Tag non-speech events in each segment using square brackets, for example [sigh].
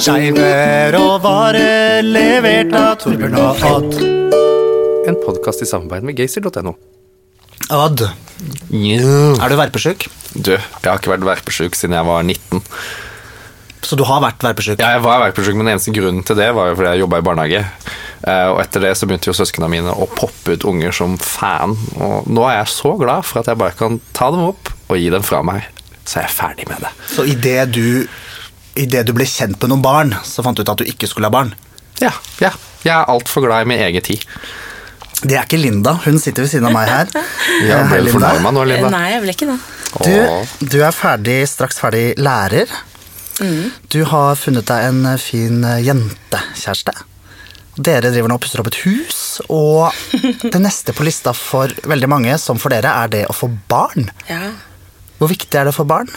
Skeiver råvarer levert av Torbjørn og Odd. En podkast i samarbeid med Gaysir.no. Odd, er du verpesjuk? Du, jeg har ikke vært verpesjuk siden jeg var 19. Så du har vært verpesjuk? Ja, jeg var verpesjuk, men den eneste grunnen til det var jo fordi jeg jobba i barnehage. Eh, Og etter det så begynte jo søsknene mine å poppe ut unger som fan. Og nå er jeg så glad for at jeg bare kan ta dem opp og gi dem fra meg. Så er jeg ferdig med det. Så idet du, i det du ble kjent med noen barn, så fant du ut at du ikke skulle ha barn? Ja, ja. Jeg er altfor glad i min egen tid. Det er ikke Linda. Hun sitter ved siden av meg her. [laughs] Ja, Eh, ble du fornærma nå, Linda? Nei, jeg ble ikke det. Du, du er ferdig, straks ferdig lærer. Du har funnet deg en fin eh, jentekjæreste. Dere driver nå og pusser opp et hus, og [laughs] det neste på lista for veldig mange, som for dere, er det å få barn. Ja. Hvor viktig er det å få barn?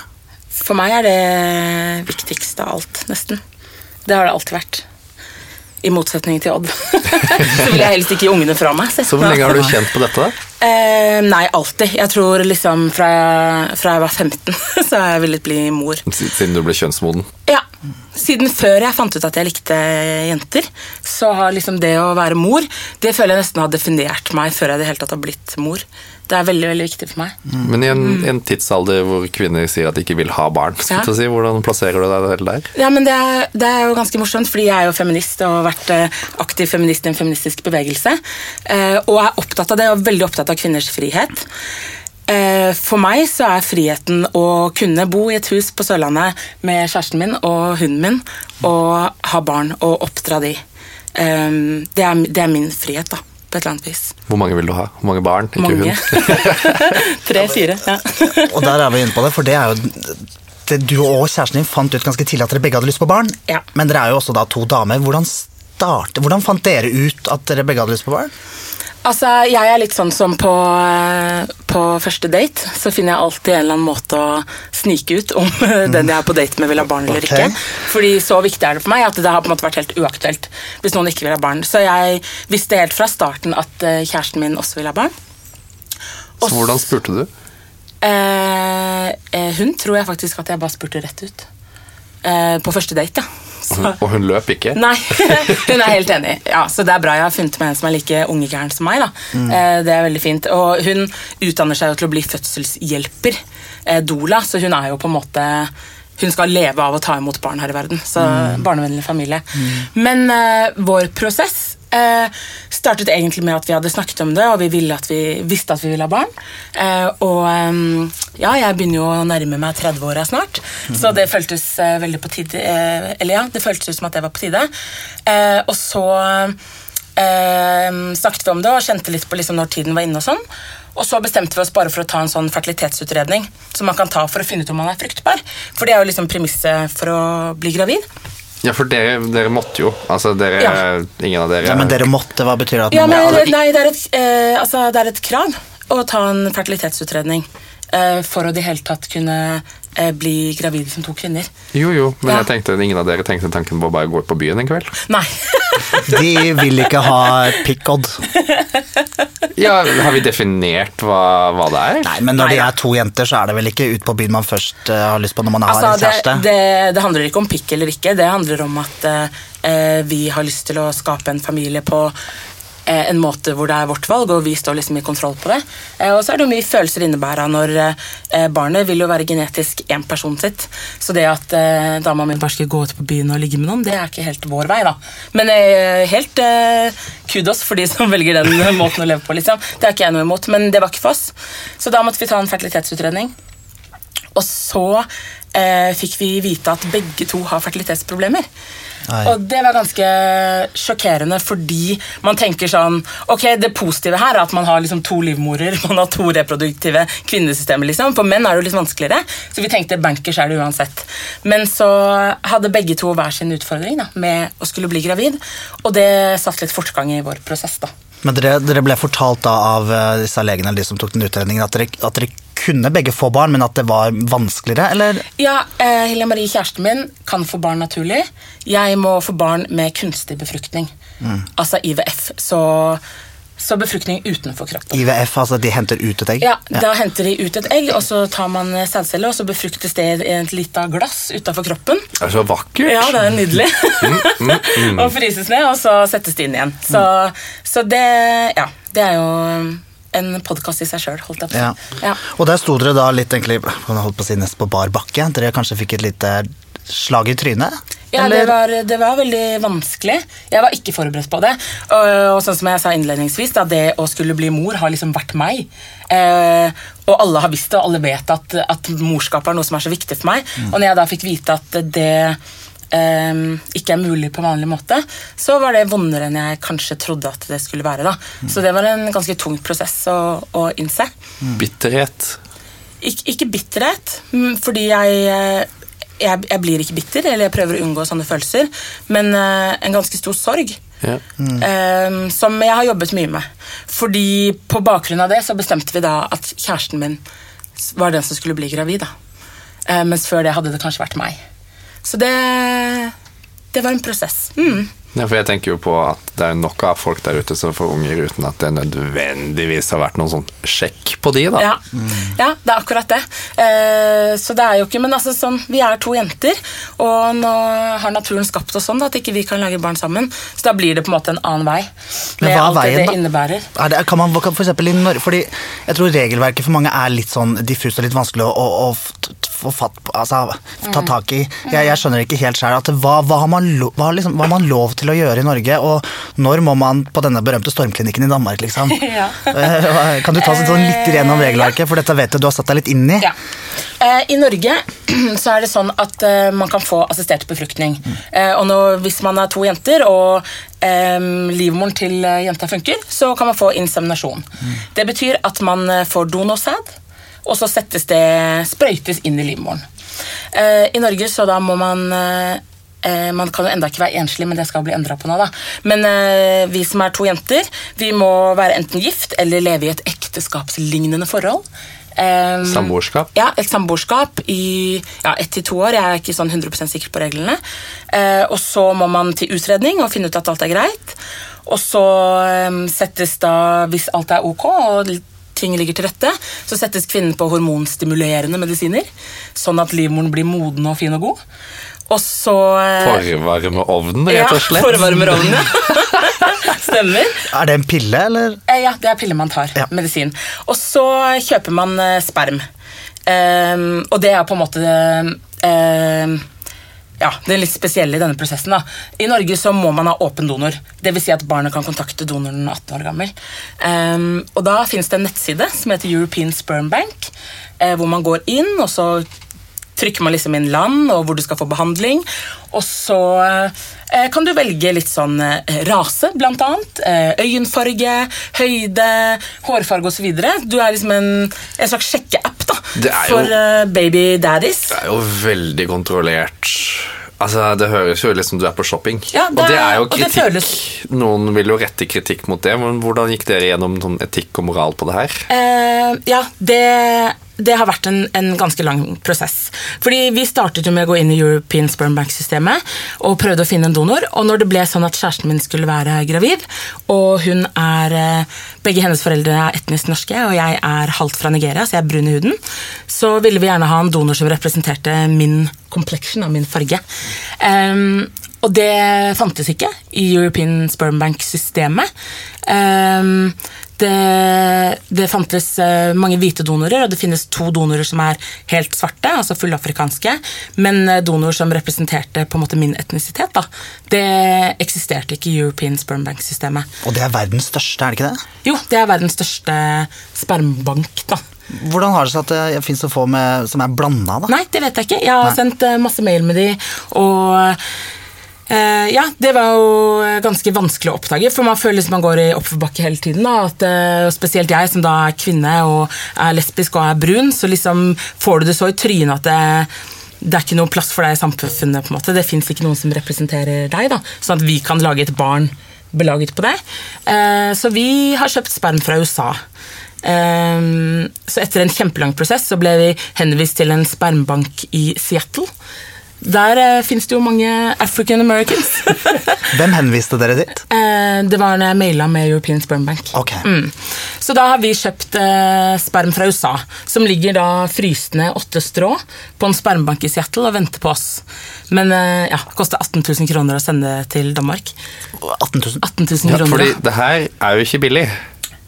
For meg er det viktigste av alt, nesten. Det har det alltid vært. I motsetning til Odd. [laughs] så vil jeg helst ikke gi ungene fra meg. Så hvor lenge har du kjent på dette? da? Eh, nei, alltid. Jeg tror liksom fra jeg, fra jeg var 15 [laughs] så har jeg villet bli mor. Siden du ble kjønnsmoden? Ja. Siden før jeg fant ut at jeg likte jenter, så har liksom det å være mor Det føler jeg nesten har definert meg før jeg i det hele tatt har blitt mor. Det er veldig veldig viktig for meg. Men i en, en tidsalder hvor kvinner sier at de ikke vil ha barn, skal Ja. si, hvordan plasserer du deg selv der? Ja, men det er, det er jo ganske morsomt, fordi jeg er jo feminist og har vært eh, aktiv feminist i en feministisk bevegelse. eh, Og er opptatt av det, og veldig opptatt av kvinners frihet. Eh, For meg så er friheten å kunne bo i et hus på Sørlandet med kjæresten min og hunden min, og ha barn og oppdra de. Det er, det er min frihet, da, på et eller annet vis. Hvor mange vil du ha? Hvor mange barn? Ikke Mange. hund? [laughs] Tre-fire. Ja. Og der er vi inne på det, for det er jo det, Du og kjæresten din fant ut ganske tidlig at dere begge hadde lyst på barn. Ja. Men dere er jo også da to damer. Hvordan, start, hvordan fant dere ut at dere begge hadde lyst på barn? Altså, Jeg er litt sånn som på, eh, på første date. Så finner jeg alltid en eller annen måte å snike ut om den jeg er på date med, vil ha barn eller okay. ikke. Fordi så viktig er det for meg at det har på en måte vært helt uaktuelt hvis noen ikke vil ha barn. Så jeg visste helt fra starten at eh, kjæresten min også vil ha barn. Og Så hvordan spurte du? Eh, eh, hun tror jeg faktisk at jeg bare spurte rett ut. Eh, på første date, ja. Og hun, og hun løp ikke? Nei, [laughs] hun er helt enig. Ja, så det er bra jeg har funnet meg en som er like ungegæren som meg. da. Eh, Det er veldig fint. Og hun utdanner seg jo til å bli fødselshjelper, eh, doula, så hun er jo på en måte hun skal leve av å ta imot barn her i verden. Så barnevennlig familie. Men eh, vår prosess eh, startet egentlig med at vi hadde snakket om det, og vi, at vi visste at vi ville ha barn. Eh, og eh, ja, jeg begynner jo å nærme meg 30-åra snart, så det føltes eh, veldig på tide eh, Eller ja, det føltes ut som at det var på tide. Og så snakket vi om det og kjente litt på liksom når tiden var inne. Og sånn. Og så bestemte vi oss bare for å ta en sånn fertilitetsutredning som man kan ta for å finne ut om man er fruktbar. For det er jo liksom premisset for å bli gravid. Ja, for dere, dere måtte jo. Altså, dere, Ja. ingen av dere Ja, men dere måtte, hva betyr det? At Ja, men nei, det er, et, eh, altså, det er et krav å ta en fertilitetsutredning for å de det hele tatt kunne eh, bli gravide som to kvinner. Jo, jo, men Ja. jeg tenkte ingen av dere tenkte tanken på å bare gå ut på byen en kveld? Nei. [laughs] De vil ikke ha pick-odd. Ja, Har vi definert hva, hva det er? Nei, men når de er to jenter, så er det vel ikke ut på byen man først eh, har lyst på når man har Altså, en kjæreste? det, det, det handler ikke om pikk eller ikke. Det handler om at uh, vi har lyst til å skape en familie på eh, en måte hvor det er vårt valg, og vi står liksom i kontroll på det. Eh, og så er det jo mye følelser innebæra når eh, barnet vil jo være genetisk én person sitt. Så det at eh, dama mi bare skal gå ut på byen og ligge med noen, det er ikke helt vår vei, da. Men eh, helt eh, kudos for de som velger den [laughs] måten å leve på, liksom. Det har ikke jeg noe imot, men det var ikke for oss. Så da måtte vi ta en fertilitetsutredning. Og så eh, fikk vi vite at begge to har fertilitetsproblemer. Nei. Og det var ganske sjokkerende, fordi man tenker sånn Ok, det positive her er at man har liksom to livmorer, [laughs] man har to reproduktive kvinnesystemer, liksom. For menn er det jo litt vanskeligere, så vi tenkte bankers er det uansett. Men så hadde begge to hver sin utfordring da, med å skulle bli gravid, og det satte litt fortgang i vår prosess, da. Men dere, dere ble fortalt da av eh, disse legene eller de som tok den utredningen, at dere, at dere kunne begge få barn, men at det var vanskeligere, eller? Ja, eh, Hilja Marie, kjæresten min, kan få barn naturlig. Jeg må få barn med kunstig befruktning. Altså IVF. Så så befruktning utenfor kroppen. IVF, altså de henter ut et egg? Ja, Da henter de ut et egg, og så tar man sædcelle, og så befruktes det i et lite glass utafor kroppen. Det er så vakkert. Ja, det er nydelig. Mm, [laughs] og fryses ned, og så settes det inn igjen. Så, så det Ja, det er jo en podkast i seg sjøl, Ja. Ja. Og der sto dere da litt egentlig, holdt på å si nesten på bar bakke. Dere kanskje fikk et lite slag i trynet? Ja, det var, det var veldig vanskelig. Jeg var ikke forberedt på det. Og, og sånn som jeg sa innledningsvis, da, det å skulle bli mor har liksom vært meg. Eh, og alle har visst det, og alle vet at, at morskap er noe som er så viktig for meg. Og når jeg da fikk vite at det eh, ikke er mulig på vanlig måte, så var det vondere enn jeg kanskje trodde at det skulle være. da. Så det var en ganske tung prosess å, å innse. Bitterhet. Ik ikke bitterhet, mm, fordi jeg, eh, jeg Jeg blir ikke bitter, eller jeg prøver å unngå sånne følelser, men uh, en ganske stor sorg. Ja. eh, som jeg har jobbet mye med. Fordi på bakgrunn av det så bestemte vi da at kjæresten min var den som skulle bli gravid. da. Uh, mens før det hadde det kanskje vært meg. Så det Det var en prosess. Mm. Ja, for jeg tenker jo på at det er nok av folk der ute som får unger uten at det nødvendigvis har vært noen sånn sjekk på de, da. Ja. ja, det er akkurat det. Eh, så det er jo ikke Men altså sånn, vi er to jenter, og nå har naturen skapt oss sånn da, at ikke vi kan lage barn sammen. Så da blir det på en måte en annen vei. Men hva er veien, det da? innebærer. Er det, kan man, for eksempel i Norge, fordi jeg tror regelverket for mange er litt sånn diffust og litt vanskelig å, å, å få fatt på, altså ta Mm. tak i. Jeg, jeg skjønner ikke helt selv hva, hva, har man lo, hva, liksom, hva har man lov til å gjøre i Norge, og når må man på denne berømte stormklinikken i Danmark, liksom? [laughs] Ja. Eh, kan du ta oss sånn litt gjennom regelverket, for dette vet du du har satt deg litt inn i. Ja. Eh, I Norge [clears throat] så er det sånn at eh, man kan få assistert befruktning. Mm. og nå, hvis man er to jenter, og um, livmoren til eh, jenta funker, så kan man få inseminasjon. Det betyr at man eh, får donorsæd, og så settes det sprøytes inn i livmoren. Eh, I Norge så da må man eh, eh, man kan jo enda ikke være enslig, men det skal bli endra på nå. da. Men eh, vi som er to jenter, vi må være enten gift eller leve i et ekteskapslignende forhold. Um, Samboerskap. ja, et samboerskap i ja, ett til to år. Jeg er ikke sånn 100% sikker på reglene. Uh, og så må man til utredning og finne ut at alt er greit. Og så um, settes da, hvis alt er ok og ting ligger til rette, så settes kvinnen på hormonstimulerende medisiner. Sånn at livmoren blir moden og fin og god. Og så eh, Forvarme ovnen, rett og slett. Ja, forvarmer ovnen. [laughs] Stemmer. Er det en pille, eller? Eh, Ja, det er pille man tar. Ja. Medisin. Og så kjøper man eh, sperm. Um, og det er på en måte ehm, ja, det litt spesielle i denne prosessen. da. I Norge så må man ha åpen donor. Dvs. Si at barnet kan kontakte donoren 18 år gammel. Um, og da finnes det en nettside som heter European Sperm Bank, eh, hvor man går inn, og så trykker man liksom inn land og hvor du skal få behandling. Og så eh, kan du velge litt sånn eh, rase, blant annet. Eh, øyenfarge, høyde, hårfarge osv. Du er liksom en, en slags sjekkeapp er jo- for eh, baby daddies. Det er jo veldig kontrollert. Altså, Det høres jo ut som du er på shopping. Ja, det og det er- jo kritikk. føles- Noen vil jo rette kritikk mot det, men hvordan gikk dere gjennom sånn etikk og moral på det her? Uh, ja, det, det har vært en, en ganske lang prosess. Fordi Vi startet jo med å gå inn i European Sperm Bank-systemet og prøvde å finne en donor. Og når det ble sånn at kjæresten min skulle være gravid, og hun er eh, begge hennes foreldre er etnisk norske, og jeg er halvt fra Nigeria, så jeg er brun i huden, så ville vi gjerne ha en donor som representerte min complexion, min farge. Um, og det fantes ikke i European Sperm Bank-systemet. Em, det, det fantes eh, mange hvite donorer, og det finnes to donorer som er helt svarte, altså fullafrikanske, men donorer donor som representerte på en måte min etnisitet, da, det eksisterte ikke i European Sperm Bank-systemet. Og det er verdens største, er det ikke det? Jo, det er verdens største spermbank, da. Hvordan har det seg at det finnes så få med, som er blanda, da? Nei, det vet jeg ikke. Jeg har Nei. sendt eh, masse mail med de, og eh, ja, det var jo ganske vanskelig å oppdage, for man føler liksom man går i oppoverbakke hele tiden. Da, at, uh, spesielt jeg, som da er kvinne og er lesbisk og er brun, så liksom får du det så i trynet at det, det er ikke noe plass for deg i samfunnet. på en måte. Det fins ikke noen som representerer deg, da, sånn at vi kan lage et barn belaget på det. Eh, så vi har kjøpt sperm fra USA. Um, så etter en kjempelang prosess så ble vi henvist til en spermbank i Seattle. Der eh, fins det jo mange African Americans. [laughs] Hvem henviste dere dit? [laughs] Eh, det var når jeg maila med European Sperm Bank. Okay. Mm. Så da har vi kjøpt eh, sperm fra USA, som ligger da frysende åtte strå på en spermbank i Seattle og venter på oss. Men eh, ja, det koster 18 000 kroner å sende til Danmark. 18 000. 18 000 Ja, kroner, fordi det her er jo ikke billig.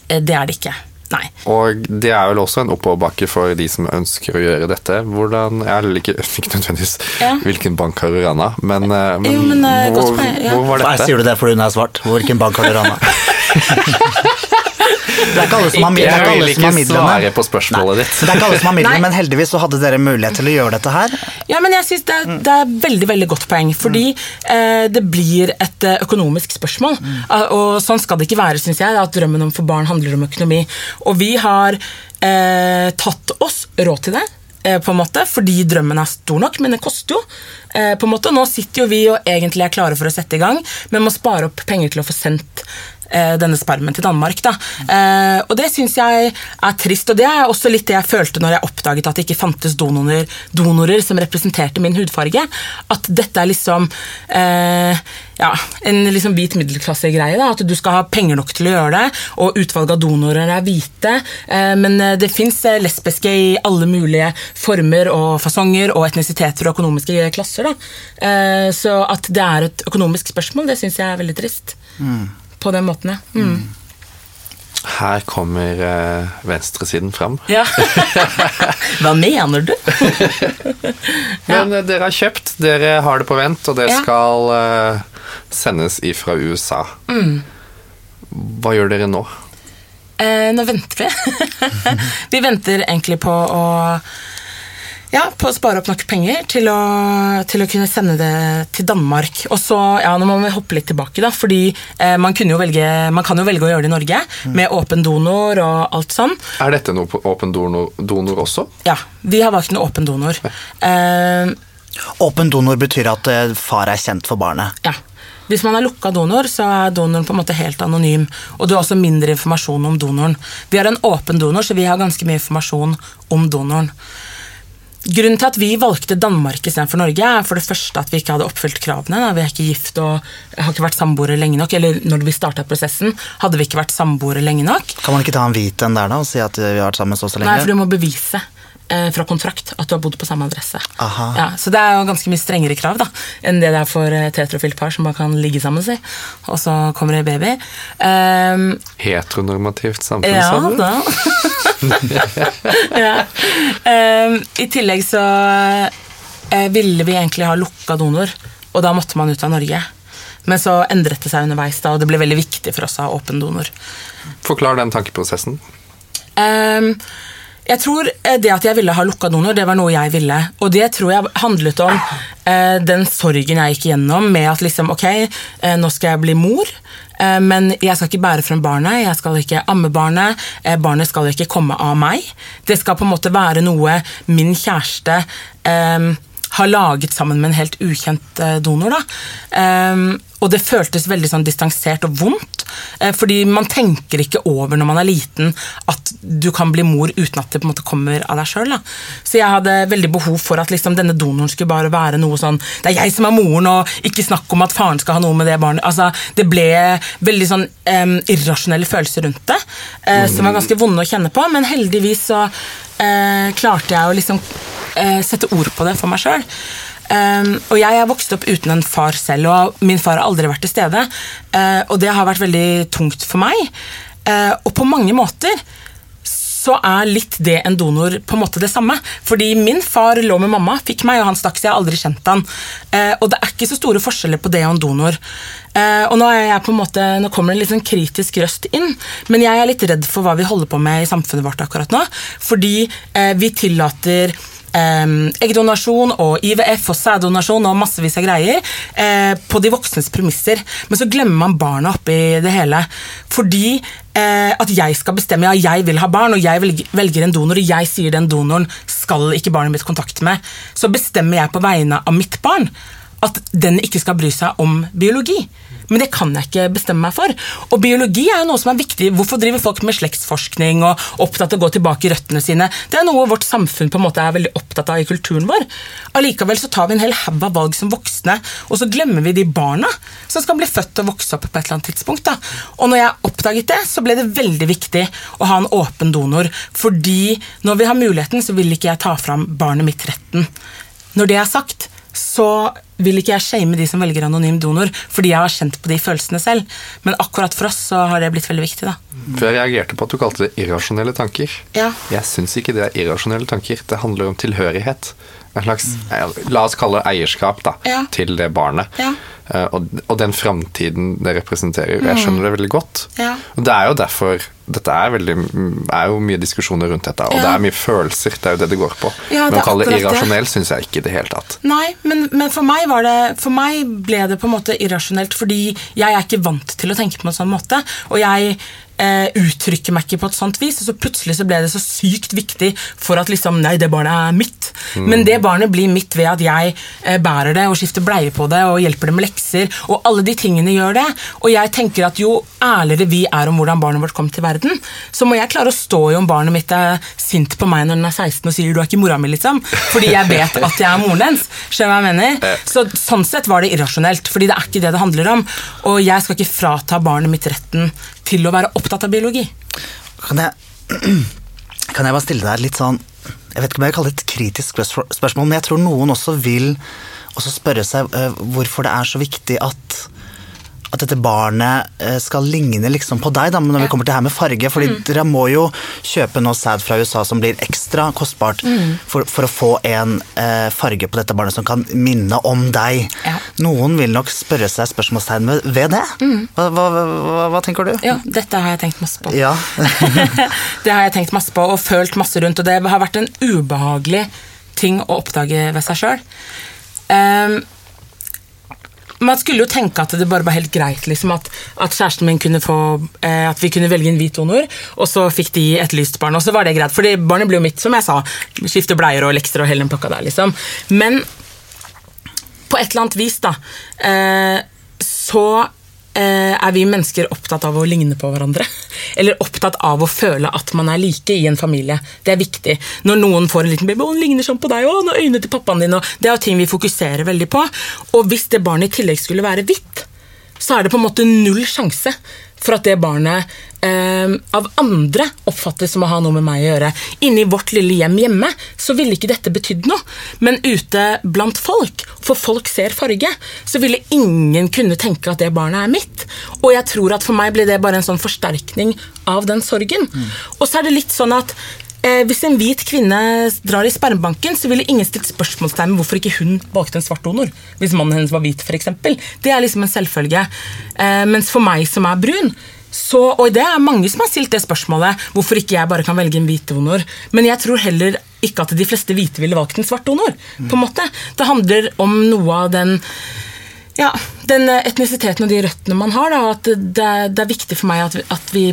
Eh, Det er det ikke. Nei. Og det er vel også en oppoverbakke for de som ønsker å gjøre dette. Hvordan, Jeg liker [laughs] ikke, nødvendigvis Ja. hvilken bank har du rana, men, eh, men, Jo, men, hvor, godt ja. hvor var Nei, dette? sier du det fordi hun er svart? Hvilken bank har du rana? [laughs] Det er ikke alle som har, ikke jeg vil ikke svare på spørsmålet ditt. Det er ikke alle som har midlene, men heldigvis så hadde dere mulighet til å gjøre dette her. Ja, men jeg synes det, er- det er veldig veldig godt poeng. Fordi eh, det blir et eh, økonomisk spørsmål. Ah, Og sånn skal det ikke være, syns jeg. At drømmen om for barn handler om økonomi. Og vi har eh, tatt oss råd til det. eh, På en måte, fordi drømmen er stor nok, men det koster jo. eh, på en måte. Nå sitter jo vi og egentlig er klare for å sette i gang, men må spare opp penger til å få sendt denne spermen til Danmark. Da. Eh, og det syns jeg er trist, og det er også litt det jeg følte når jeg oppdaget at det ikke fantes donorer, donorer som representerte min hudfarge. At dette er liksom eh, ja, en liksom hvit middelklassegreie. At du skal ha penger nok til å gjøre det, og utvalget av donorer er hvite. Eh, men eh, det fins lesbiske i alle mulige former og fasonger og etnisiteter og økonomiske klasser. Eh, så at det er et økonomisk spørsmål, det syns jeg er veldig trist på den måten, ja. Mm. Her kommer eh, venstresiden fram. ja. [laughs] Hva mener du? [laughs] Men eh, dere har kjøpt, dere har det på vent, og det Ja. skal eh, sendes ifra USA. Mm. Hva gjør dere nå? Eh, nå venter vi. [laughs] vi venter egentlig på å ja, på å spare opp nok penger til å, til å kunne sende det til Danmark. Og så, ja, Nå må vi hoppe litt tilbake, da, fordi eh, man, kunne jo velge, man kan jo velge å gjøre det i Norge. Med åpen donor og alt sånn. Er dette noe på åpen donor, donor også? Ja, Vi har valgt en åpen donor. Eh, Åpen donor betyr at eh, far er kjent for barnet. Ja. Hvis man er lukka donor, så er donoren på en måte helt anonym. Og du har også mindre informasjon om donoren. Vi har en åpen donor, så vi har ganske mye informasjon om donoren. Grunnen til at vi valgte Danmark istedenfor Norge, er for det første at vi ikke hadde oppfylt kravene. Da. Vi er ikke gift og har ikke vært samboere lenge nok. Eller når vi starta prosessen, hadde vi ikke vært samboere lenge nok. Kan man ikke ta en hvit en der da og si at vi har vært sammen så og så Nei, for du må bevise fra kontrakt at du har bodd på samme adresse. Aha. Ja, så det er jo ganske mye strengere krav da, enn det det er for et heterofilt par som man kan ligge sammen, si. Og så kommer det baby. Um, Heteronormativt samfunn, ja sa du? da. [laughs] ja. Um, I tillegg så eh, ville vi egentlig ha lukka donor, og da måtte man ut av Norge. Men så endret det seg underveis, da, og det ble veldig viktig for oss å ha åpen donor. Forklar den tankeprosessen. Ehm, jeg tror eh, det at jeg ville ha lukka donor, det var noe jeg ville. Og det tror jeg handlet om eh, den sorgen jeg gikk igjennom med at liksom, ok, eh, nå skal jeg bli mor. eh, Men jeg skal ikke bære frem barnet, jeg skal ikke amme barnet. eh, Barnet skal ikke komme av meg. Det skal på en måte være noe min kjæreste eh, har laget sammen med en helt ukjent eh, donor. Ehm, og det føltes veldig sånn distansert og vondt. eh, fordi man tenker ikke over når man er liten at du kan bli mor uten at det på en måte kommer av deg sjøl. Så jeg hadde veldig behov for at liksom, denne donoren skulle bare være noe sånn Det er jeg som er moren, og ikke snakk om at faren skal ha noe med det barnet. Altså, det ble veldig sånn um, irrasjonelle følelser rundt det, eh, som var ganske vonde å kjenne på. Men heldigvis så uh, klarte jeg å liksom eh, sette ord på det for meg sjøl. Um, og jeg er vokst opp uten en far selv, og min far har aldri vært til stede. Uh, og det har vært veldig tungt for meg. Uh, og på mange måter så er litt det en donor på en måte det samme. Fordi min far lå med mamma, fikk meg, og han stakk, så jeg har aldri kjent han. Eh, og det er ikke så store forskjeller på det og en donor. Eh, og nå, er jeg på en måte, nå kommer det en litt sånn kritisk røst inn, men jeg er litt redd for hva vi holder på med i samfunnet vårt akkurat nå. Fordi eh, vi tillater eggdonasjon og IVF og sæddonasjon og massevis av greier eh, på de voksnes premisser. Men så glemmer man barna oppi det hele. Fordi eh, at jeg skal bestemme, ja, jeg vil ha barn, og jeg velger, en donor, og jeg sier den donoren skal ikke barnet mitt kontakte med, så bestemmer jeg på vegne av mitt barn at den ikke skal bry seg om biologi. Men det kan jeg ikke bestemme meg for. Og biologi er jo noe som er viktig. Hvorfor driver folk med slektsforskning og opptatt av å gå tilbake i røttene sine? Det er noe vårt samfunn på en måte er veldig opptatt av i kulturen vår. Allikevel så tar vi en hel haug av valg som voksne, og så glemmer vi de barna som skal bli født og vokse opp på et eller annet tidspunkt. Da. Og når jeg oppdaget det, så ble det veldig viktig å ha en åpen donor. Fordi når vi har muligheten, så vil ikke jeg ta fram barnet mitt retten. Når det er sagt, så vil ikke jeg shame de som velger anonym donor, fordi jeg har kjent på de følelsene selv. Men akkurat for oss så har det blitt veldig viktig. da. For Jeg reagerte på at du kalte det irrasjonelle tanker. Ja. Jeg syns ikke det er irrasjonelle tanker. Det handler om tilhørighet. En slags, La oss kalle det eierskap da, Ja. til det barnet. Ja. Eh, Og, og den framtiden det representerer. Jeg skjønner det veldig godt. Ja. Og det er jo derfor Dette er, veldig, er jo mye diskusjoner rundt dette, og Ja. det er mye følelser. Det er jo det det går på. Ja, det Men å kalle det irrasjonelt, irrasjonell syns jeg ikke i det hele tatt. Nei, men, men for, meg var det, for meg ble det på en måte irrasjonelt, fordi jeg er ikke vant til å tenke på en sånn måte. Og jeg eh, uttrykker meg ikke på et sånt vis, og så plutselig så ble det så sykt viktig for at liksom, nei, det barnet er mitt. Men det barnet blir mitt ved at jeg eh, bærer det og skifter bleie på det og hjelper det med lekser, og alle de tingene gjør det. Og jeg tenker at jo ærligere vi er om hvordan barnet vårt kom til verden, så må jeg klare å stå i om barnet mitt er sint på meg når den er 16 og sier 'du er ikke mora mi', liksom. Fordi jeg vet at jeg er moren dens. Skjønner hva jeg mener? Så Sånn sett var det irrasjonelt, fordi det er ikke det det handler om. Og jeg skal ikke frata barnet mitt retten til å være opptatt av biologi. Kan jeg, [clears throat] kan jeg bare stille deg litt sånn Jeg vet ikke om jeg vil kalle det et kritisk spørsmål, men jeg tror noen også vil også spørre seg eh, hvorfor det er så viktig at at dette barnet eh, skal ligne liksom på deg, da, når når vi kommer til det her med farge. fordi Mm. dere må jo kjøpe noe sæd fra USA som blir ekstra kostbart Mm. for, for å få en eh, farge på dette barnet som kan minne om deg. Ja. Noen vil nok spørre seg spørsmålstegn ved, ved det. Hva, hva, hva, hva tenker du? Mm. Ja, dette har jeg tenkt masse på. Ja. [laughs] det har jeg tenkt masse på og følt masse rundt, og det har vært en ubehagelig ting å oppdage ved seg sjøl. Man skulle jo tenke at det bare var helt greit liksom, at, at kjæresten min kunne få eh, At vi kunne velge en hvit donor, og så fikk de et lyst barn. Og så var det greit, for barnet ble jo mitt, som jeg sa. Skifte bleier og lekser og hele den pakka der, liksom. Men på et eller annet vis, da, eh, så eh, er vi mennesker opptatt av å ligne på hverandre. Eller opptatt av å føle at man er like i en familie. Det er viktig. Når noen får en liten baby, å, den ligner sånn på deg, han øynene til pappaen din, og det er ting vi fokuserer veldig på. Og hvis det barnet i tillegg skulle være hvitt, så er det på en måte null sjanse for at det barnet eh, av andre oppfattes som å ha noe med meg å gjøre. Inni vårt lille hjem hjemme så ville ikke dette betydd noe. Men ute blant folk, for folk ser farge, så ville ingen kunne tenke at det barnet er mitt. Og jeg tror at for meg ble det bare en sånn forsterkning av den sorgen. Og så er det litt sånn at Eh, hvis en hvit kvinne drar i spermbanken, så ville ingen stilt spørsmålstegn ved hvorfor ikke hun valgte en svart donor. Hvis mannen hennes var hvit, f.eks. Det er liksom en selvfølge. Eh, mens for meg som er brun, så, og det er mange som har stilt det spørsmålet, hvorfor ikke jeg bare kan velge en hvit donor. Men jeg tror heller ikke at de fleste hvite ville valgt en svart donor. på en måte. Det handler om noe av den ja, den etnisiteten og de røttene man har. Da, at det, det er viktig for meg at vi, at vi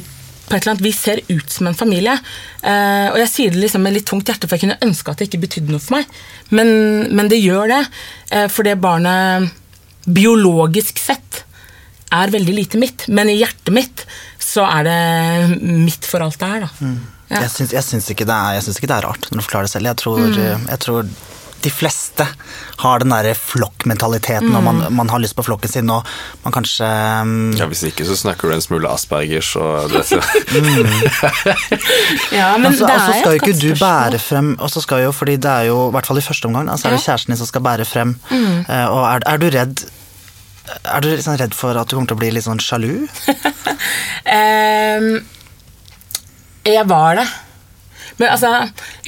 på et eller annet vis ser ut som en familie. Eh, og jeg sier det liksom med litt tungt hjerte, for jeg kunne ønske at det ikke betydde noe for meg. Men, men det gjør det. Eh, for det barnet biologisk sett er veldig lite mitt, men i hjertet mitt så er det mitt for alt det er. da. Ja. Jeg, syns, ikke det jeg syns ikke det er rart når du forklarer det selv. Jeg tror, Mm. jeg tror de fleste har den derre flokkmentaliteten, og man, Mm. man har lyst på flokken sin, og man kanskje um, Ja, Hvis ikke så snakker du en smule aspergers og det, så. [laughs] Ja, men altså, det altså er skal jo ikke du bære frem Og så skal jo, fordi det er jo, i hvert fall i første omgang, altså så er det kjæresten din som skal bære frem. Eh, og er, er du redd Er du liksom redd for at du kommer til å bli litt sånn sjalu? um, [laughs] jeg var det. Men altså,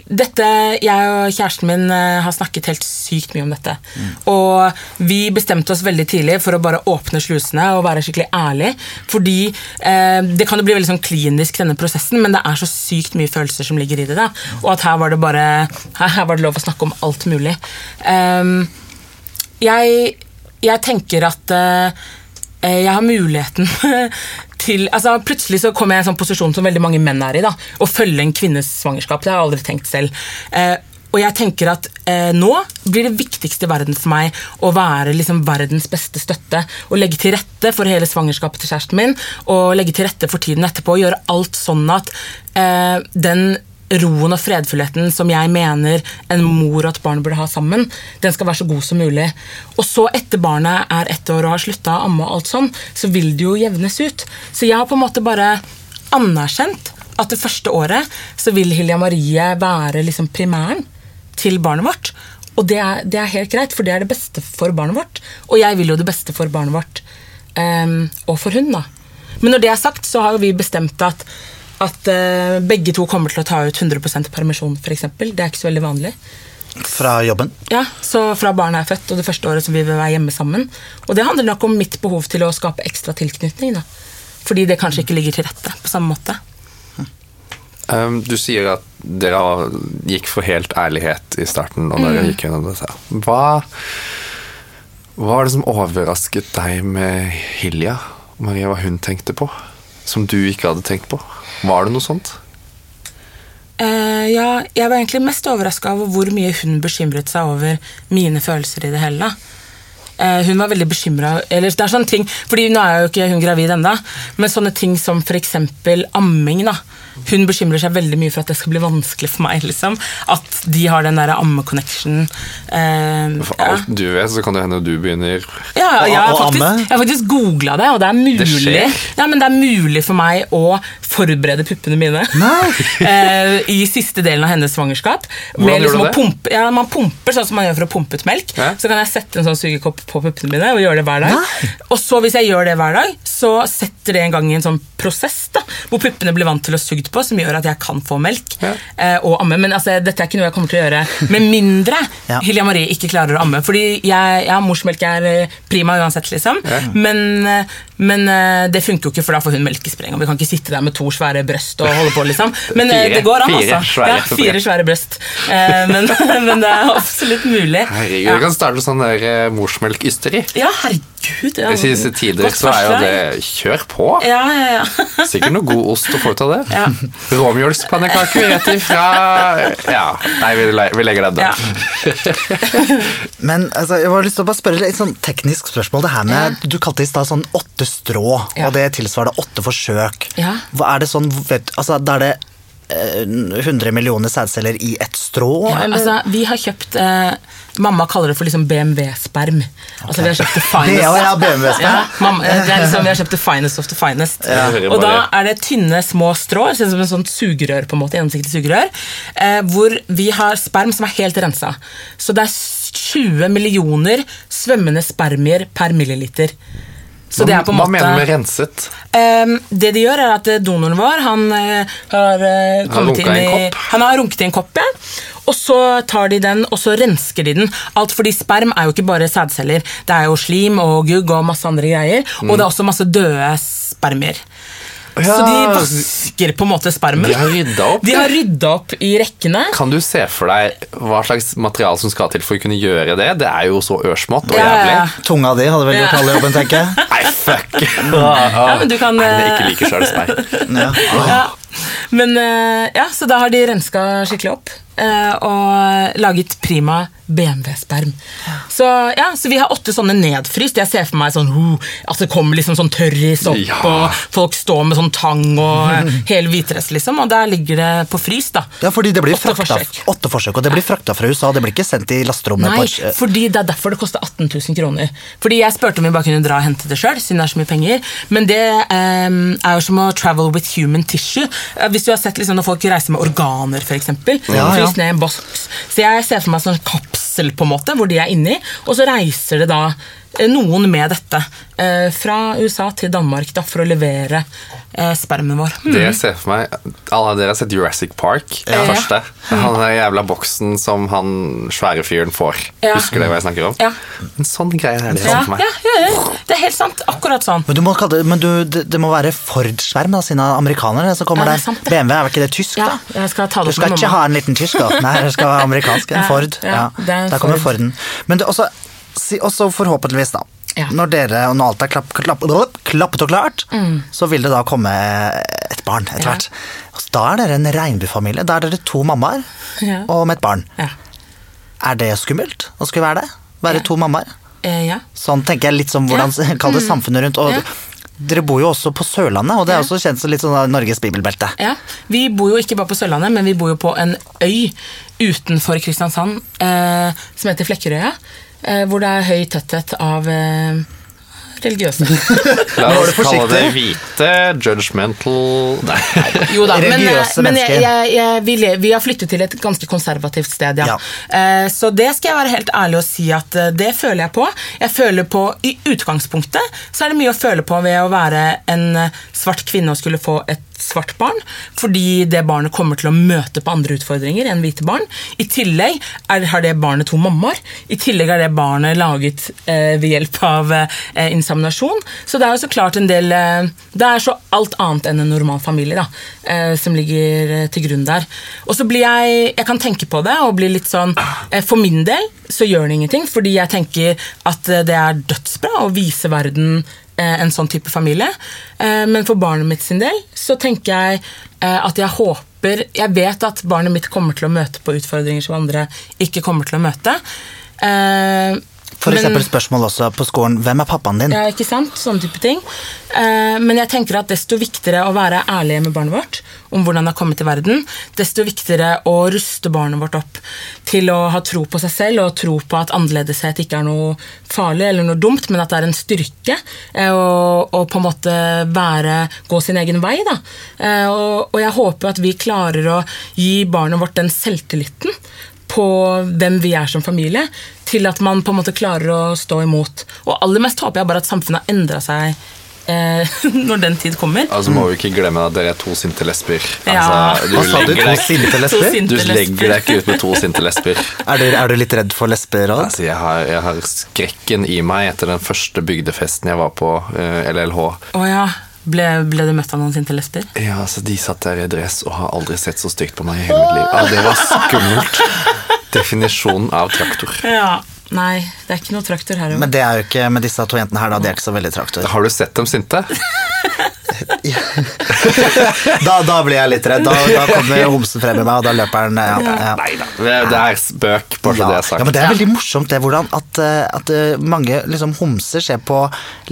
dette, Jeg og kjæresten min eh, har snakket helt sykt mye om dette. Og vi bestemte oss veldig tidlig for å bare åpne slusene og være skikkelig ærlig. Fordi eh, det kan jo bli veldig sånn klinisk, denne prosessen, men det er så sykt mye følelser som ligger i det. da. Og at her var det bare, [laughs] her, var det lov å snakke om alt mulig. Um, jeg, jeg tenker at eh, jeg har muligheten [laughs] til altså Plutselig så kommer jeg i en sånn posisjon som veldig mange menn er i. da, Å følge en kvinnes svangerskap. Det har jeg aldri tenkt selv. Eh, og jeg tenker at eh, nå blir det viktigste i verden for meg å være liksom verdens beste støtte. Og legge til rette for hele svangerskapet til kjæresten min, og legge til rette for tiden etterpå. Og gjøre alt sånn at eh, den roen og fredfullheten som jeg mener en mor og et barn burde ha sammen, den skal være så god som mulig. Og så, etter barnet er ett år og har slutta å amme, og alt sånn, så vil det jo jevnes ut. Så jeg har på en måte bare anerkjent at det første året så vil Hilja Marie være liksom primæren til barnet vårt. Og det er, det er helt greit, for det er det beste for barnet vårt. Og jeg vil jo det beste for barnet vårt. Um, og for hun, da. Men når det er sagt, så har jo vi bestemt at, at uh, begge to kommer til å ta ut 100% permisjon, f.eks. Det er ikke så veldig vanlig. Fra jobben. Ja, Så fra barnet er født, og det første året som vi vil være hjemme sammen. Og det handler nok om mitt behov til å skape ekstra tilknytning. da. Fordi det kanskje ikke ligger til rette på samme måte. Um, du sier at dere gikk for helt ærlighet i starten. Og dere gikk gjennom dette. Hva, hva var det som overrasket deg med Hilja? Maria, hva hun tenkte på? Som du ikke hadde tenkt på? Var det noe sånt? Uh, ja, jeg var egentlig mest overraska over hvor mye hun bekymret seg over mine følelser i det hele. Uh, hun var veldig bekymra Eller det er sånne ting Fordi nå er jo ikke hun gravid ennå, men sånne ting som f.eks. amming. da Hun bekymrer seg veldig mye for at det skal bli vanskelig for meg. liksom At de har den der amme-connectionen. Eh, For ja. alt du vet, så kan det hende du begynner Ja, jeg har faktisk, amme? jeg har faktisk googla det, og det er mulig Det skjer? ja, men det er mulig for meg å forberede puppene mine [laughs] eh, i siste delen av hennes svangerskap. Hvordan Med gjør liksom du det? pumpe, ja, man pumper sånn som man gjør for å pumpe ut melk. Hæ? Så kan jeg sette en sånn sugekopp på puppene mine og gjøre det hver dag. Og så hvis jeg gjør det hver dag, så setter det en gang i en sånn prosess da, hvor puppene blir vant til å sugd på, som gjør at jeg kan få melk Ja. eh, og amme. Men altså, dette er ikke noe jeg kommer til å gjøre med mindre [laughs] Ja. Hilja Marie ikke klarer å amme. Fordi jeg, ja, morsmelk er eh, prima uansett, liksom. Men, eh, men det funker jo ikke, for da får hun melkespreng. Og vi kan ikke sitte der med to svære brøst og holde på, liksom. Men Fire. det går an, altså. svære. Ja, fire svære brøst. Eh, men, [laughs] men det er absolutt mulig. Herregud, Ja. du kan starte sånn der morsmelkysteri. Ja, herregud. Ja. I disse tider så er jo det Kjør på! Ja, ja, ja. Sikkert noe god ost å få ut av det. Ja. Råmjølkspannekaker rett ifra Ja, nei, vi, vi legger den ja. Men altså, jeg har lyst til å bare spørre et sånn teknisk spørsmål. Det her med, Du kalte i stad sånn åtte strå, Ja. og det tilsvarer åtte forsøk. Ja. Hva er det sånn, vet, altså, Da er det 100 millioner sædceller i ett strå? Ja, eller? altså, vi har kjøpt eh, Mamma kaller det for liksom BMW-sperm. Altså, vi har kjøpt det finest. [laughs] Ja, ja, BMW-sperm. Ja, mamma, eh, det er liksom, vi har kjøpt the finest of the finest. Ja. Og da er det tynne, små strå, ser ut som en sånn sugerør, på en måte, gjennomsiktig sugerør, eh, hvor vi har sperm som er helt rensa. Så det er 20 millioner svømmende spermier per milliliter. Så det er på Hva måte mener du med renset? Um, det de gjør, er at eh, donoren vår han uh, har uh, kommet inn i i en kopp? Han har runket i en kopp, ja. Og så tar de den, og så rensker de den. Alt fordi sperm er jo ikke bare sædceller. Det er jo slim og gugg og masse andre greier. Og det er også masse døde spermier. Så de vasker på en måte spermen. De har rydda opp, De ja. har rydda opp i rekkene. Kan du se for deg hva slags materiale som skal til for å kunne gjøre det? Det er jo så ørsmått og jævlig. ja, ja. Tunga di hadde vel gjort all alle jobben, tenker jeg. [laughs] Fuck! [laughs] Ja, men du kan, Nei, det eh, ikke liker sjøl, sperm. Ja. Ja. Men eh, ja, så da har de renska skikkelig opp og laget prima BMW-sperm. Så ja, så vi har åtte sånne nedfryst. Jeg ser for meg sånn uh, at det kommer liksom sånn tørris opp, Ja. og folk står med sånn tang og [laughs] eh, hele hvitdress, liksom. Og der ligger det på frys, da. Ja, fordi det blir Åtte frakta, forsøk. åtte forsøk, og det blir frakta fra USA. Det blir ikke sendt i lasterommet. Nei, på et- eh, fordi det er derfor det koster 18 000 kroner. Fordi jeg spurte om vi bare kunne dra og hente det sjøl, siden det er så mye penger. Men det um, er jo som å travel with human tissue. Eh, Hvis du har sett liksom, når folk reiser med organer, f.eks. Ja, ja. Fryst ned en boks. Så jeg ser for meg sånn kapsel på en måte, hvor de er inni, og så reiser det da noen med dette eh, fra USA til Danmark da, for å levere eh, spermen vår. Mm. Det jeg ser for meg Alle dere har sett Jurassic Park? Ja. Første. Han der jævla boksen som han svære fyren får. Ja. Husker dere hva jeg snakker om? Ja. En sånn greie er det Ja, for meg. ja, ja, ja, det er helt sant. Akkurat sånn. Men, du må kalle det, men du, det, det må være Ford-skjerm, da, siden det er amerikanere som kommer Ja, er der. sant. BMW, er vel ikke det tysk, Ja, da? jeg skal ta Du det opp skal med ikke mamma. ha en liten tysk, da. Nei, det skal være amerikansk. En [laughs] Ja, Ford. ja, er Der kommer Ford. Forden. Men det, også, si, også forhåpentligvis, da. Ja. Når dere og når alt er klapp, klapp, klapp, klappet og klart, så vil det da komme et barn etter hvert. Ja. hvert. Da er dere en regnbuefamilie. Da er dere to mammaer Ja. og med et barn. Ja. Er det skummelt å skulle være det? Være Ja. to mammaer? Eh, ja. Sånn tenker jeg litt som hvordan [laughs] Kall det samfunnet rundt. Og Ja. dere bor jo også på Sørlandet, og det er Ja. også kjent som litt sånn Norges bibelbelte. Ja, Vi bor jo ikke bare på Sørlandet, men vi bor jo på en øy utenfor Kristiansand eh, som heter Flekkerøya. Eh, hvor det er høy tetthet av eh, religiøse. [laughs] La oss kalle det hvite, judgmental Nei. Jo da, men, eh, men jeg, jeg, jeg, vi, vi har flyttet til et ganske konservativt sted, ja. Ja. Eh, så det skal jeg være helt ærlig og si at det føler jeg på. Jeg føler på, I utgangspunktet så er det mye å føle på ved å være en svart kvinne og skulle få et svart barn, fordi det barnet kommer til å møte på andre utfordringer enn hvite barn. I tillegg er, har det barnet to mammaer. I tillegg er det barnet laget eh, ved hjelp av eh, inseminasjon. Så det er jo så klart en del eh, Det er så alt annet enn en normal familie da, eh, som ligger eh, til grunn der. Og så blir jeg Jeg kan tenke på det og bli litt sånn eh, For min del så gjør det ingenting, fordi jeg tenker at det er dødsbra å vise verden en sånn type familie. Eh, Men for barnet mitt sin del så tenker jeg eh, at jeg håper Jeg vet at barnet mitt kommer til å møte på utfordringer som andre ikke kommer til å møte. Eksempel spørsmål også på skolen hvem er pappaen din? ja, ikke sant? Sånne type ting. Eh, men jeg tenker at desto viktigere å være ærlige med barnet vårt om hvordan det har kommet til verden, desto viktigere å ruste barnet vårt opp til å ha tro på seg selv og tro på at annerledeshet ikke er noe farlig eller noe dumt, men at det er en styrke eh, å på en måte være, gå sin egen vei. Da. Eh, og, og jeg håper at vi klarer å gi barnet vårt den selvtilliten på hvem vi er som familie, til at man på en måte klarer å stå imot. Og aller mest håper jeg bare at samfunnet har endra seg eh, [laughs] når den tid kommer. Altså må vi ikke glemme at dere er to sinte lesber. Ja. Altså, Hva sa du? To sinte To lesber? sinte Du legger deg ikke ut med to sinte lesber. [laughs] Er du, er du litt redd for lesber? Odd? Altså, jeg, har, jeg har skrekken i meg etter den første bygdefesten jeg var på, uh, LLH. Oh, ja. Ble, ble du møtt av noen sinte lesber? Ja, altså De satt der i dress og har aldri sett så stygt på meg i hele mitt liv. Ja, det var skummelt. [laughs] Definisjonen av traktor. Ja. Nei, det er ikke noe traktor her. Men det er jo ikke med disse to jentene her, da. De er ikke så veldig traktor. Har du sett dem sinte? [laughs] Da, da blir jeg litt redd. Da, da kommer homsen frem i meg, og da løper han ja, ja. Nei da. Det, er spøk, bare så Ja. det er sagt. ja, men Det er veldig morsomt det hvordan at, eh, at eh, mange liksom, homser ser på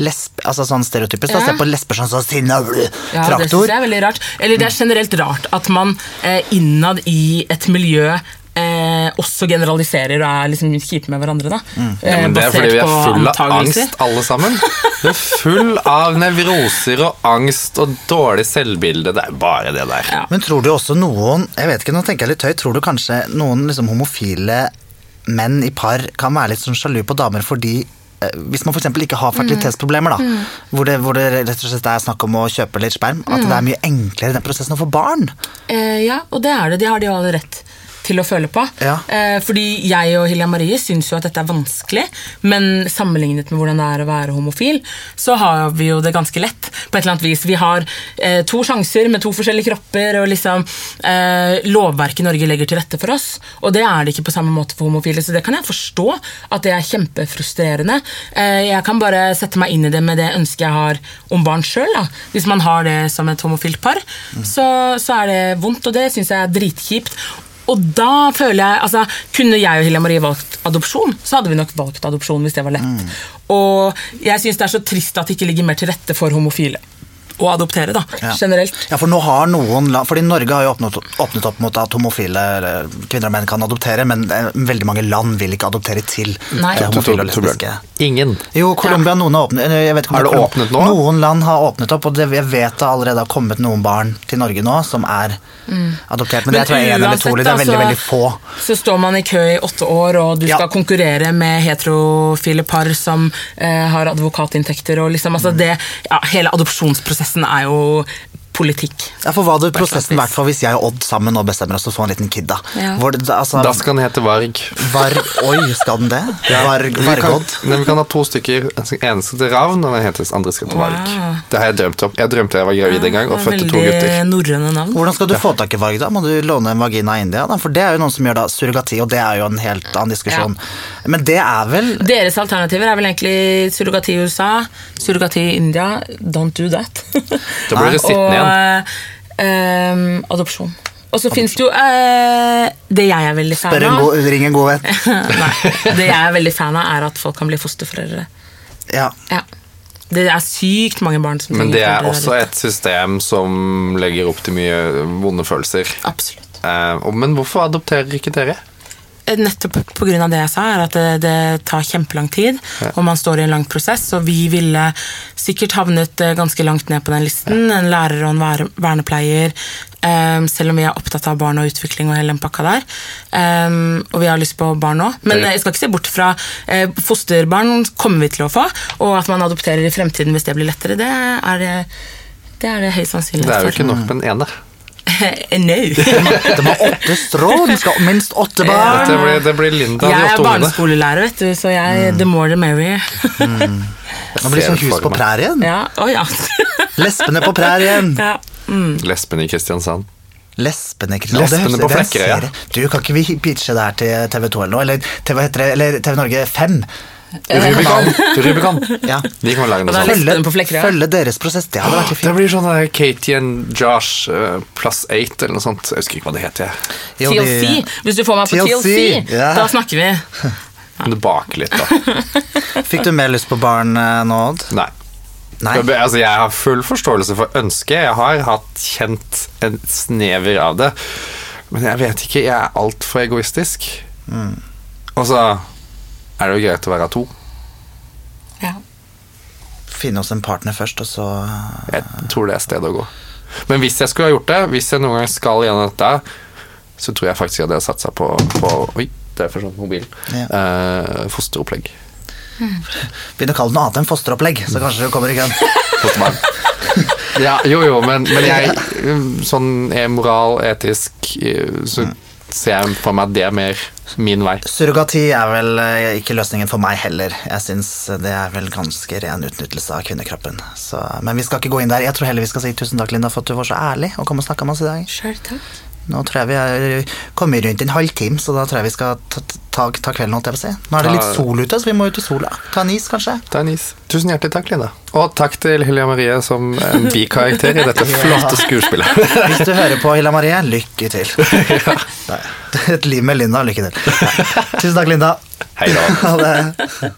lesb, altså sånn stereotypisk, da, ser på lesber sånn så sinna traktor. Ja, det synes jeg er veldig rart. Eller det er generelt rart at man eh, innad i et miljø eh, også generaliserer og er liksom kjipe med hverandre. Da. Mm. Ja, Eh, men det er fordi vi er full av angst, alle sammen. Vi er full av nevroser og angst og dårlig selvbilde. Det er bare det der. Ja. Men tror du også noen Jeg vet ikke, nå tenker jeg litt høyt. Tror du kanskje noen liksom, homofile menn i par kan være litt sånn sjalu på damer fordi eh, hvis man f.eks. ikke har fertilitetsproblemer, da, Mm. hvor, det, hvor det rett og slett er snakk om å kjøpe litt sperm, at Mm. det er mye enklere den prosessen å få barn. Eh, ja, og det er det. De har de jo alle rett til å føle på. Ja. Eh, fordi jeg og Hilja Marie syns jo at dette er vanskelig, men sammenlignet med hvordan det er å være homofil, så har vi jo det ganske lett. på et eller annet vis. Vi har eh, to sjanser med to forskjellige kropper, og liksom eh, lovverket i Norge legger til rette for oss. Og det er det ikke på samme måte for homofile, så det kan jeg forstå at det er kjempefrustrerende. Eh, jeg kan bare sette meg inn i det med det ønsket jeg har om barn sjøl. Hvis man har det som et homofilt par, så, så er det vondt, og det syns jeg er dritkjipt. Og da føler jeg, altså Kunne jeg og Hilja Marie valgt adopsjon, så hadde vi nok valgt adopsjon hvis det var lett. Og jeg syns det er så trist at det ikke ligger mer til rette for homofile å adoptere, da, Ja. generelt. Ja, for nå har noen land, fordi Norge har jo åpnet, åpnet opp mot at homofile kvinner og menn kan adoptere, men eh, veldig mange land vil ikke adoptere til Nei. homofile og lesbiske. Ingen. Jo, Colombia, noen har åpnet jeg vet ikke om Har det Colom- åpnet nå? Noen land har åpnet opp, og det, jeg vet det allerede har kommet noen barn til Norge nå som er adoptert. Men, det tror jeg er en eller to, det er veldig, altså, veldig få. Så står man i kø i åtte år, og du Ja. skal konkurrere med heterofile par som eh, har advokatinntekter. Og liksom, altså det, ja, hele adopsjonsprosessen er jo politikk. Ja, for hva hadde prosessen vært for hvis jeg og Odd sammen nå bestemmer oss for å få en liten kid, da? Ja. Hvor altså, Da skal den hete Varg. var, Oi, skal den det? Varg, Vi kan, Vargodd? Vi, vi kan ha to stykker. Den ene skal til Ravn, og den heter- andre skal til Varg. Wow. Det har jeg drømt om. Jeg drømte jeg var gravid en gang og fødte to gutter. Veldig norrøne navn. Hvordan skal du få tak i Varg, da? Må du låne en vagina i India? Da? For det er jo noen som gjør da surrogati, og det er jo en helt annen diskusjon. Men det er vel Deres alternativer er vel egentlig surrogati i USA, surrogati i India. Don't do that. [laughs] Da blir du sittende igjen. Og eh, adopsjon. Og så fins det jo eh, Det jeg er veldig fan Spør en av god, ring en god venn. [laughs] Nei, Det jeg er veldig fan av, er at folk kan bli fosterforeldre. Ja. Ja. Det er sykt mange barn som Men det er også et system som legger opp til mye vonde følelser. Absolutt. Eh, men hvorfor adopterer ikke dere? Eh, Nettopp pga. det jeg sa, er at det, det tar kjempelang tid, og man står i en lang prosess. Og vi ville sikkert havnet eh, ganske langt ned på den listen. En lærer og en vernepleier. Um, selv om vi er opptatt av barn og utvikling og hele den pakka der. Um, og vi har lyst på barn òg. Men jeg skal ikke se bort fra uh, fosterbarn kommer vi til å få. Og at man adopterer i fremtiden hvis det blir lettere, det er det, det, er det høy sannsynlighet Det er jo ikke nok med en ene. No. [laughs] Det har åtte strå, de skal ha minst åtte barn. Det blir, det blir Linda, Jeg er barneskolelærer, vet du, så jeg, the more the merrier. Blir det blir som hus på prærien. Ja, Oh, ja. Lesbene på prærien. ja. Lesben i Kristiansand. Lespene, Lespene på høres- det er en Flekkerøy, ja. Du, kan ikke vi pitche det her til TV 2 eller noe? Eller TV, heter det? eller TV Norge 5? Rubicon! [laughs] Rubicon. Ja. De kan lage noe sånt. Følge, på følge deres prosess. Det hadde vært fint. Det blir sånn Katie and Josh uh, plus eight eller noe sånt. Jeg husker ikke hva det heter. jeg. TLC. Hvis du får meg på TLC, TLC, ja. da snakker vi. Men det baker litt, da. [laughs] Fikk du mer lyst på barn eh, nå, Odd? Nei. Nei. Altså, jeg har full forståelse for ønsket. Jeg har hatt kjent en snever av det. Men jeg vet ikke, jeg er altfor egoistisk. Og så er det jo greit å være to. Ja. Finne oss en partner først, og så Jeg tror det er stedet å gå. Men hvis jeg skulle ha gjort det, hvis jeg noen gang skal gjennom dette, så tror jeg faktisk jeg hadde satsa på, på Oi, det er forsvant mobilen. Ja. Eh, fosteropplegg. [laughs] Begynne å kalle det noe annet enn fosteropplegg, så kanskje du kommer i køen. [laughs] Fosterbarn. ja, jo, jo, men, men jeg Sånn moral, etisk, Så så ser jeg for meg at det er mer min vei. Surrogati er vel eh, ikke løsningen for meg heller. Jeg syns det er vel ganske ren utnyttelse av kvinnekroppen. Så, men vi skal ikke gå inn der. Jeg tror heller vi skal si tusen takk, Linda, for at du var så ærlig og kom og snakka med oss i dag. Selv takk. Nå tror jeg vi er kommet rundt en halvtime, så da tror jeg vi skal ta, ta, ta kvelden, holdt jeg på å si. Nå er det litt sol ute, så vi må ut i sola. Ta en is, kanskje. Ta en is. Tusen hjertelig takk, Linda. Og takk til Hilja Marie som en bikarakter i dette [laughs] flotte skuespillet. [laughs] Hvis du hører på, Hilja Marie, lykke til. [laughs] Et liv med Linda, lykke til. Tusen takk, Linda. Hei da. Ha det.